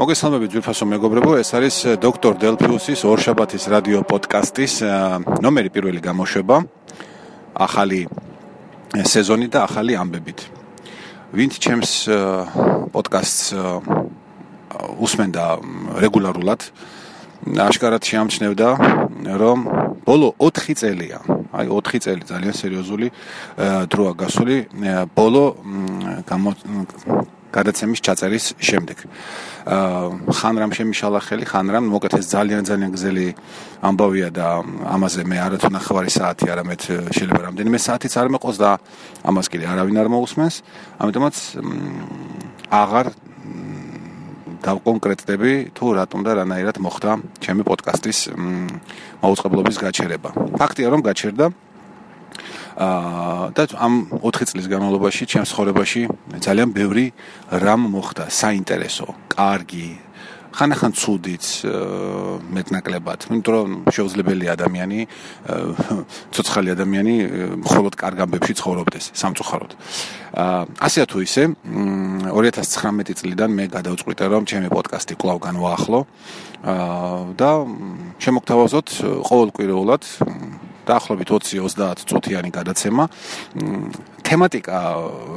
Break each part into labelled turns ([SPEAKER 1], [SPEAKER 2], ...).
[SPEAKER 1] მოგესალმებით ძვირფასო მეგობრებო, ეს არის დოქტორ დელფიუსის ორშაბათის რადიო პოდკასტის ნომერი პირველი გამოშვება. ახალი სეზონი და ახალი ამბებით. ვინც ჩემს პოდკასტს უსმენდა რეგულარულად, აშკარად შეამჩნევდა, რომ ბოლო 4 წელია, აი 4 წელი ძალიან სერიოზული დროა გასული, ბოლო გამო გადაცემის ჩაწერის შემდეგ. აა ხან რამ შემიშალა ხელი, ხან რამ მოკეთეს ძალიან ძალიან გზელი ამბავია და ამაზე მე არათუ ნახევარი საათი არამედ შეიძლება რამდენიმე საათიც არ მეყოს და ამას კიდე არავინ არ მოусმენს. ამიტომაც აღარ დავკონკრეტდები თუ რატომ და რანაირად მოხდა ჩემი პოდკასტის მაუწყებლობის გაჩერება. ფაქტია რომ გაჩერდა და ამ 4 წლის განმავლობაში ჩემს ხორებაში ძალიან ბევრი რამ მოხდა. საინტერესო, კარგი, ხანახან ცუდიც მეტნაკლებად, იმიტომ რომ შეუძლებელი ადამიანი, ცოცხალი ადამიანი მხოლოდ კარგ ამბებში ცხოვრობდეს სამწუხაროდ. ასე თუ ისე 2019 წლიდან მე გადავწყვიტე რომ ჩემი პოდკასტი კვლავ განვაახლო და შემოგთავაზოთ ყოველკვირეულად დაახლოებით 20-30 წუთიანი გადაცემა. თემატიკა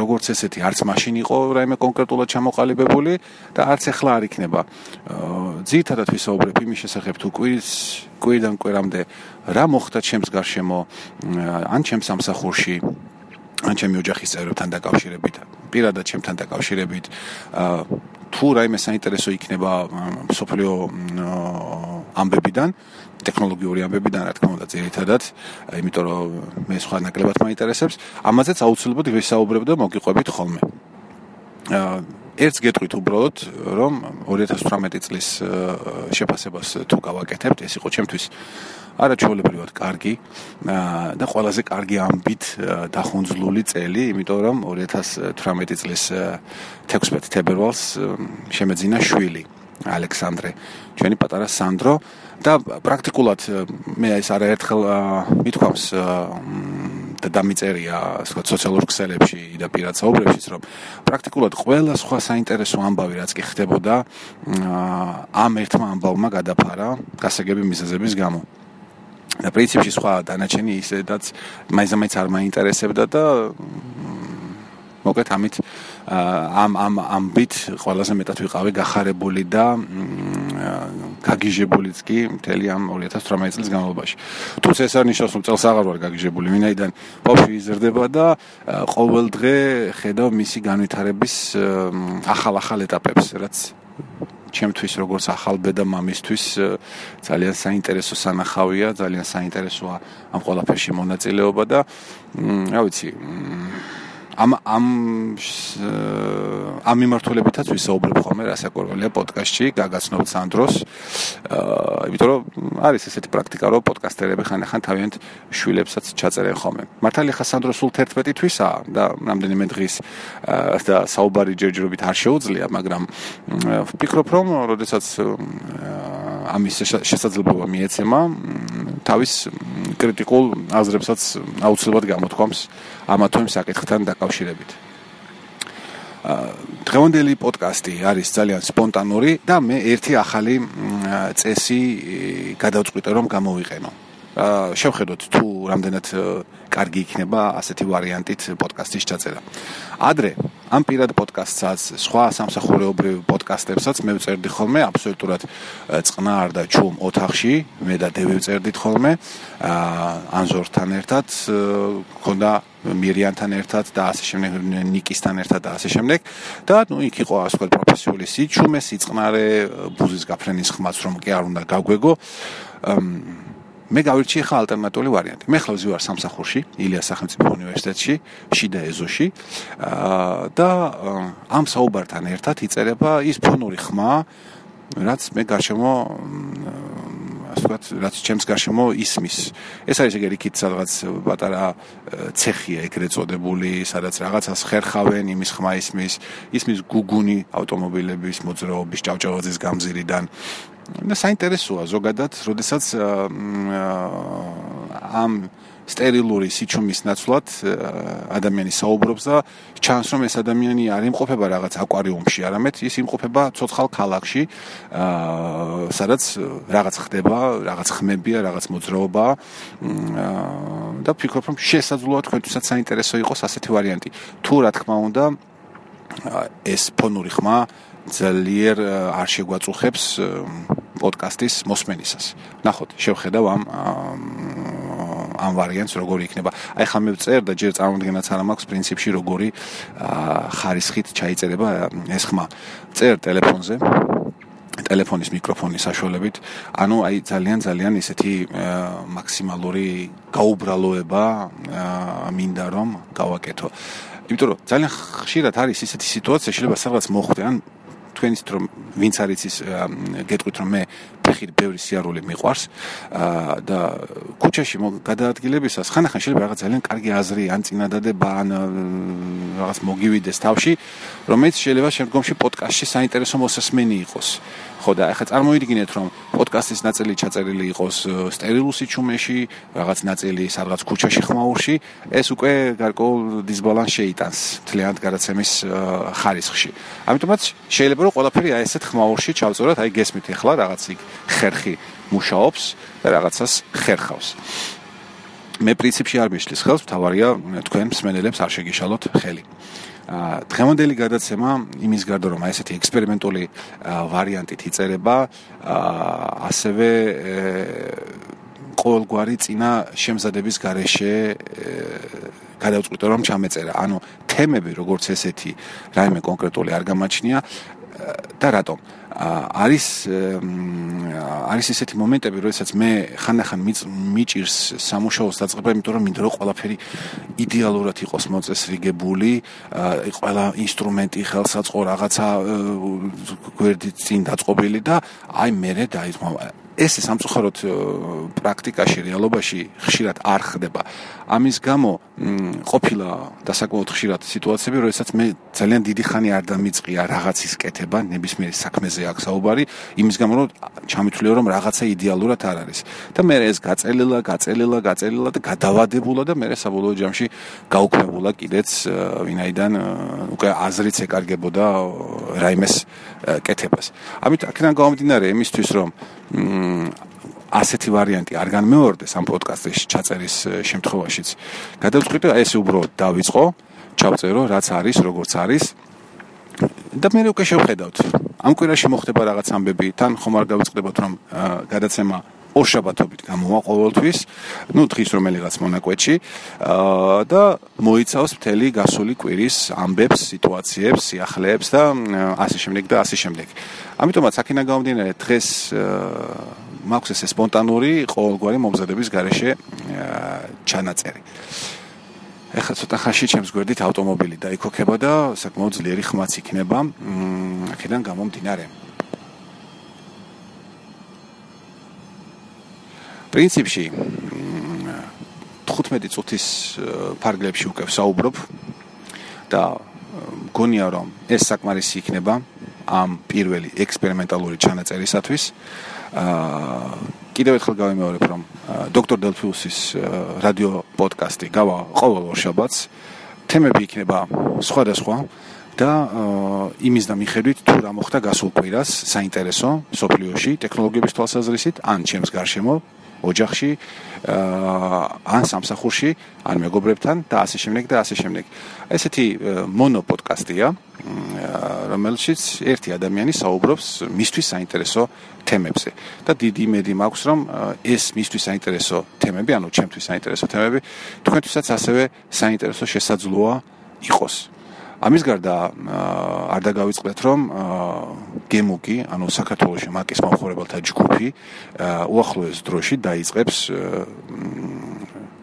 [SPEAKER 1] როგორც ესეთი არც მაშინ იყო რაიმე კონკრეტულად ჩამოყალიბებული და არც ახლა არ იქნება. ძირითადად ვისაუბრებ იმის შესახებ თუ კვირს კვირიდან კვირამდე რა მოხდა ჩემს გარშემო ან ჩემს სამსახურში ან ჩემი ოჯახის წევრებთან დაკავშირებით, პირადად ჩემთან დაკავშირებით, თუ რაიმე საინტერესო იქნება სოფლიო ამბებიდან ტექნოლოგიური ამბებიდან რა თქმა უნდა ძირითადად, იმიტომ რომ მე სხვა ნაკლებად მაინტერესებს, ამაზეც აუცილებლად ვისაუბრებ და მოგიყვებით ხოლმე. ერთს გეტყვით უბრალოდ, რომ 2018 წლის შეფასებას თუ გავაკეთებთ, ეს იყო ჩემთვის არაჩვეულებრივად კარგი და ყველაზე კარგი ამბით დახუნძლული წელი, იმიტომ რომ 2018 წლის 16 თებერვალს შემეძინა შვილი. ალექსანდრე, ჩვენი პატარა სანდრო. და პრაქტიკულად მე ეს არაერთხელ მithქვამს და დამიწერია სხვა სოციალურ ქსელებში და პირად საუბრებშიც რომ პრაქტიკულად ყველა სხვა საინტერესო ამბავი რაც კი ხდებოდა ამ ერთმა ამბავმა გადაფარა გასაგები მიზეზების გამო. და პრინციპში სხვა დანარჩენი ისედაც მაინც არ მაინტერესებდა და მოკლედ ამით ამ ამ ამბით ყველაზე მეტად ვიყავი გახარებული და გაგიჟებულიც კი მთელი ამ 2018 წლის განმავლობაში. თუმცა ეს არ ნიშნავს რომ წელს აღარ ვარ გაგიჟებული, ვინაიდან ბავშვი იზრდება და ყოველ დღე ხედავ მისი განვითარების ახალ-ახალ ეტაპებს, რაც ჩემთვის როგორც ახალბედა მამისთვის ძალიან საინტერესო სანახავია, ძალიან საინტერესოა ამ ყველაფერში მონაწილეობა და რა ვიცი, ამ ამ ამ მიმართულებითაც ვისაუბრებ ხოლმე რასაკვირველია პოდკასტში გაგაცნობთ სანდროს აა იმიტომ რომ არის ესეთი პრაქტიკა რომ პოდკასტერები ხან-ხან თავიანთ შვილებსაც ჩაწერენ ხოლმე. მართალია ხა სანდრო სულ 11 თვისაა და რამდენიმე დღის და საუბარი ჯერჯერობით არ შეუძლია მაგრამ ვფიქრობ რომ როდესაც ამის შესაძლებლობა მიეცემა თავის კრიტიკულ აზრებსაც აუცილებლად გამოთქვამს ამა თუ იმ საკითხთან დაკავშირებით. დღევანდელი პოდკასტი არის ძალიან სპონტანური და მე ერთი ახალი წესი გადავწყვიტე რომ გამოვიყენო. შევხედოთ თუ რამდენად კარგი იქნება ასეთი ვარიანტით პოდკასტის ჩაწერა. ადრე ამ პირად პოდკასტსაც, სხვა სამსახურეობრივ პოდკასტებსაც მე ვწერდი ხოლმე აბსოლუტურად წყნარ და ჩუმ ოთახში, მე და დევი ვწერდით ხოლმე, აა ანზორთან ერთად, ქონდა მირიანთან ერთად და ასე შემდეგ, ნიკისთან ერთად და ასე შემდეგ და ნუ იქ იყო ასე ვთქვათ პროფესიული სიჩუმე, სიწყნარე, ბუზის გაფრენის ხმაც რომ კი არ უნდა გაგვეგო. მე გავირჩიე ხა ალტერნატიული ვარიანტი. მე ხალხი ვარ სამსახურში, ილიას სახელმწიფო უნივერსიტეტში, შიდა ეზოში. აა და ამ საუბართან ერთად იწერება ის ფონური ხმა, რაც მე გარშემო ასე ვთქვათ, რაც ჩემს გარშემო ისმის. ეს არის ეგ რიქით სადღაც პატარა ცეხია ეგრეთ წოდებული, სადაც რაღაცას ხერხავენ, იმის ხმა ისმის, ისმის გუგუნი ავტომობილების მოძრაობის ჭავჭავაძის გამზირიდან. და საინტერესოა ზოგადად, როდესაც ამ სტერილური სიჩუმის ნაცვლად ადამიანი საუბრობს და ჩანს რომ ეს ადამიანი არ იმყოფება რაღაც აკვარიუმში, არამედ ის იმყოფება ცოცხალ ქალაქში, აა სადაც რაღაც ხდება, რაღაც ხმებია, რაღაც მოძრაობა და ფიქრობ რომ შესაძლოა თქვენთვისაც საინტერესო იყოს ასეთი ვარიანტი. თუ რა თქმა უნდა ეს ფონური ხმა ძლიერ არ შეგვაწუხებს პოდკასტის მოსმენისას. ნახოთ, შევხედავ ამ ამ ვარიანტს როგორი იქნება. აი ხა მე ვწერ და ჯერ წარმოდგენაც არ მაქვს პრინციპში როგორი ხარისხით ჩაიწერება ეს ხმა. წერ ტელეფონზე ტელეფონის მიკროფონის საშუალებით, ანუ აი ძალიან ძალიან ისეთი მაქსიმალური გაუბრალოება მინდა რომ გავაკეთო. იმიტომ რომ ძალიან ხშირად არის ისეთი სიტუაცია, შეიძლება სადღაც მოხდე, ან თქვენიც რომ ვინც არის ის გეტყვით რომ მე ფეხით ბევრი სიარული მიყვარს და ქუჩაში გადაადგილებისას ხანახან შეიძლება რაღაც ძალიან კარგი აზრი ან წინადადება ან რაღაც მოგივიდეს თავში რომელიც შეიძლება შემდგომში პოდკასტში საინტერესო მოსასმენი იყოს ხო და ახლა წარმოიდგინეთ რომ პოდკასტის ნაწილი ჩაწერილი იყოს სტერილულ სიჩუმეში, რაღაც ნაწილი სადღაც ქუჩაში ხმაურში, ეს უკვე გარკვეულ დისბალანს შეიტანს თლიანად გადაცემის ხარისხში. ამიტომაც შეიძლება რომ ყველაფერი აი ესეთ ხმაურში ჩავწეროთ, აი გესმით ახლა რაღაც იქ ხერხი მუშაობს და რაღაცას ხერხავს. მე პრინციპში არ მიშლის ხელს, თავარია თქვენ მსმენელებს არ შეგიშალოთ ხელი. დღევანდელი გადაცემა იმის გარდა რომ აი ესეთი ექსპერიმენტული ვარიანტით იწერება ასევე ყოველგვარი წინა შემზადების გარეშე გადავწყვიტე რომ ჩამეწერა ანუ თემები როგორც ესეთი რაიმე კონკრეტული არ გამაჩნია და რატომ არის არის ესეთი მომენტები, როდესაც მე ხანდახან მიჭირს სამუშაოს დაწყება, იმიტომ რომ მინდა რომ ყველაფერი იდეალურად იყოს მოწესრიგებული, ყველა ინსტრუმენტი ხელსაწყო რაღაცა გვერდით წინ დაწყობილი და აი მე დაიწყო ეს სამწუხაროდ პრაქტიკაში რეალობაში ხშირად არ ხდება. ამის გამო ყოფილა დასაკმაოდ ხშირად სიტუაციები, როდესაც მე ძალიან დიდი ხანი არ დამიწყია რაღაცის კეთება, ნებისმიერ საქმეზე აქ საუბარი, იმის გამო რომ ჩამithulia რომ რაღაცა იდეალურად არ არის. და მე ეს გაწელილა, გაწელილა, გაწელილა და გადავადებულა და მე საბოლოო ჯამში გაუქმებულა კიდეც ვინაიდან უკვე აზრიც ეკარგებოდა რაიმეს კეთებას. ამით აქედან გამომდინარე იმისთვის რომ ასეთი ვარიანტი არ განმეორდეს ამ პოდკასტის ჩაწერის შემთხვევაშიც. გადავწყვიტე ეს უბრალოდ დავიწყო, ჩავწერო რაც არის, როგორც არის. და მე უკვე შევხედავთ. ამ კვირაში მოხდება რაღაც ამბები, თან ხომ არ გავიწყდებოთ რომ გადაცემა ორშაბათობით გამოვა ყოველთვის, ну დღის რომელიღაც მონაკვეთში, აა და მოიცავს მთელი გასული კვირის ამბებს, სიტუაციებს, სიახლეებს და ასე შემდეგ და ასე შემდეგ. ამიტომაც აქინა გამომდინარე დღეს მაქვს ეს სპონტანური ყოველგვარი მომზადების garaშე ჩანაწერი. ეხლა ცოტა ხანში ჩემს გვერდით ავტომობილი დაიქოქება და საკმაოდ ძლიერი ხმაც იქნება. აქედან გამომდინარე. პრინციპში 15 წუთის ფარგლებში უკვე საუბრობ და მგონია რომ ეს საკმარისი იქნება ამ პირველი ექსპერიმენტალური ჩანაწერისათვის. აა კიდევ ერთხელ გავიმეორებ რომ დოქტორ დელფიუსის რადიო პოდკასტი გავა ყოველ ორშაბათს. თემები იქნება სხვადასხვა და იმის და მიხედვით თუ რა მოხდა გასულ კვირას საინტერესო სოფლიოში ტექნოლოგიების თვალსაზრისით ან ჩემს გარშემო ოჯახში ან სამსახურში ან მეგობრებთან და ასე შემდეგ და ასე შემდეგ. ესეთი მონო პოდკასტია, რომელშიც ერთი ადამიანი საუბრობს მისთვის საინტერესო თემებზე. და დიდი იმედი მაქვს, რომ ეს მისთვის საინტერესო თემები, ანუ ჩემთვის საინტერესო თემები, თქვენთვისაც ასევე საინტერესო შესაძლოა იყოს. ამის გარდა არ დაგავიწყდეთ რომ გემუკი, ანუ საქართველოს მაკის მომხმარებელთა ჯგუფი უახლოეს დროში დაიწყებს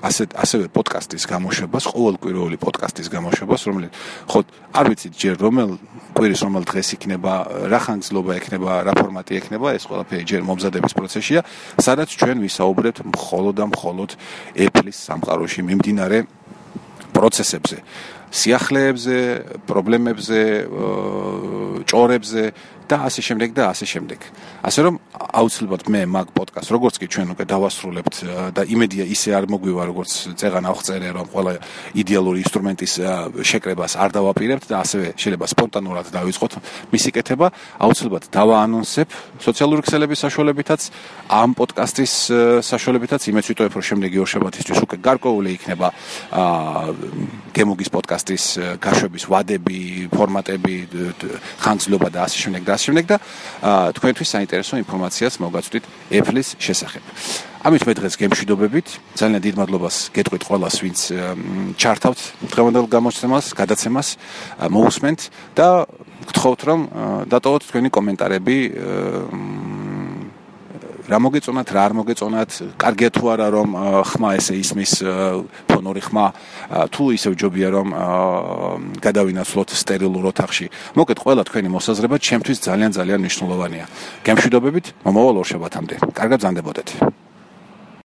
[SPEAKER 1] ასე ასევე პოდკასტის გამოშვებას, ყოველკვირეული პოდკასტის გამოშვებას, რომელიც ხო არ ვიცით ჯერ რომელ კვირის რომელ დღეს იქნება, რა ხანძლობა იქნება, რა ფორმატი იქნება, ეს ყველაფერი ჯერ მომზადების პროცესია, სადაც ჩვენ ვისაუბრებთ მხოლოდ და მხოლოდ Apple-ის სამყაროში მიმდინარე პროცესებზე. სიახლეებზე, პრობლემებზე, ჭორებზე და ასე შემდეგ და ასე შემდეგ. ასე რომ აუცილებლად მე მაგ პოდკასტ როგორც კი ჩვენ უკვე დავასრულებთ და იმედია ისე არ მოგვივა როგორც წეგან აღწერე რომ ყველა იდეალური ინსტრუმენტის შეკრებას არ დავაპირებთ და ასევე შეიძლება სპონტანურად დავიწყოთ მისი კეთება აუცილებლად დავაანონსებ სოციალური ქსელების საშუალებითაც ამ პოდკასტის საშუალებითაც იმეც ვიტყობ რომ შემდეგი ორ შაბათისთვის უკვე გარკვეული იქნება გემოგის პოდკასტის გაშვების ვადები ფორმატები ხანძლობა და ასე შემდეგ და შემდეგ და თქვენთვის საინტერესო ინფორმაციას მოგაცვით Apple-ის შესახებ. ამით მე დღეს გემშვიდობებით. ძალიან დიდ მადლობას გეტყვით ყველას, ვინც ჩართავთ დღევანდელ გამოცემას, გადაცემას, მოусმენთ და გთხოვთ რომ დატოვოთ თქვენი კომენტარები რა მოგეწონათ, რა არ მოგეწონათ, კარგია თუ არა რომ ხმა ესე ისმის ფონური ხმა, თუ ისევ ჯობია რომ გადავინაცვლოთ სტერილურ ოთახში. მოკეთ ყველა თქვენი მოსაზრება ჩემთვის ძალიან ძალიან მნიშვნელოვანია. გემშვიდობებით, მომავალ ორ შაბათამდე. კარგად ზანდებოდეთ.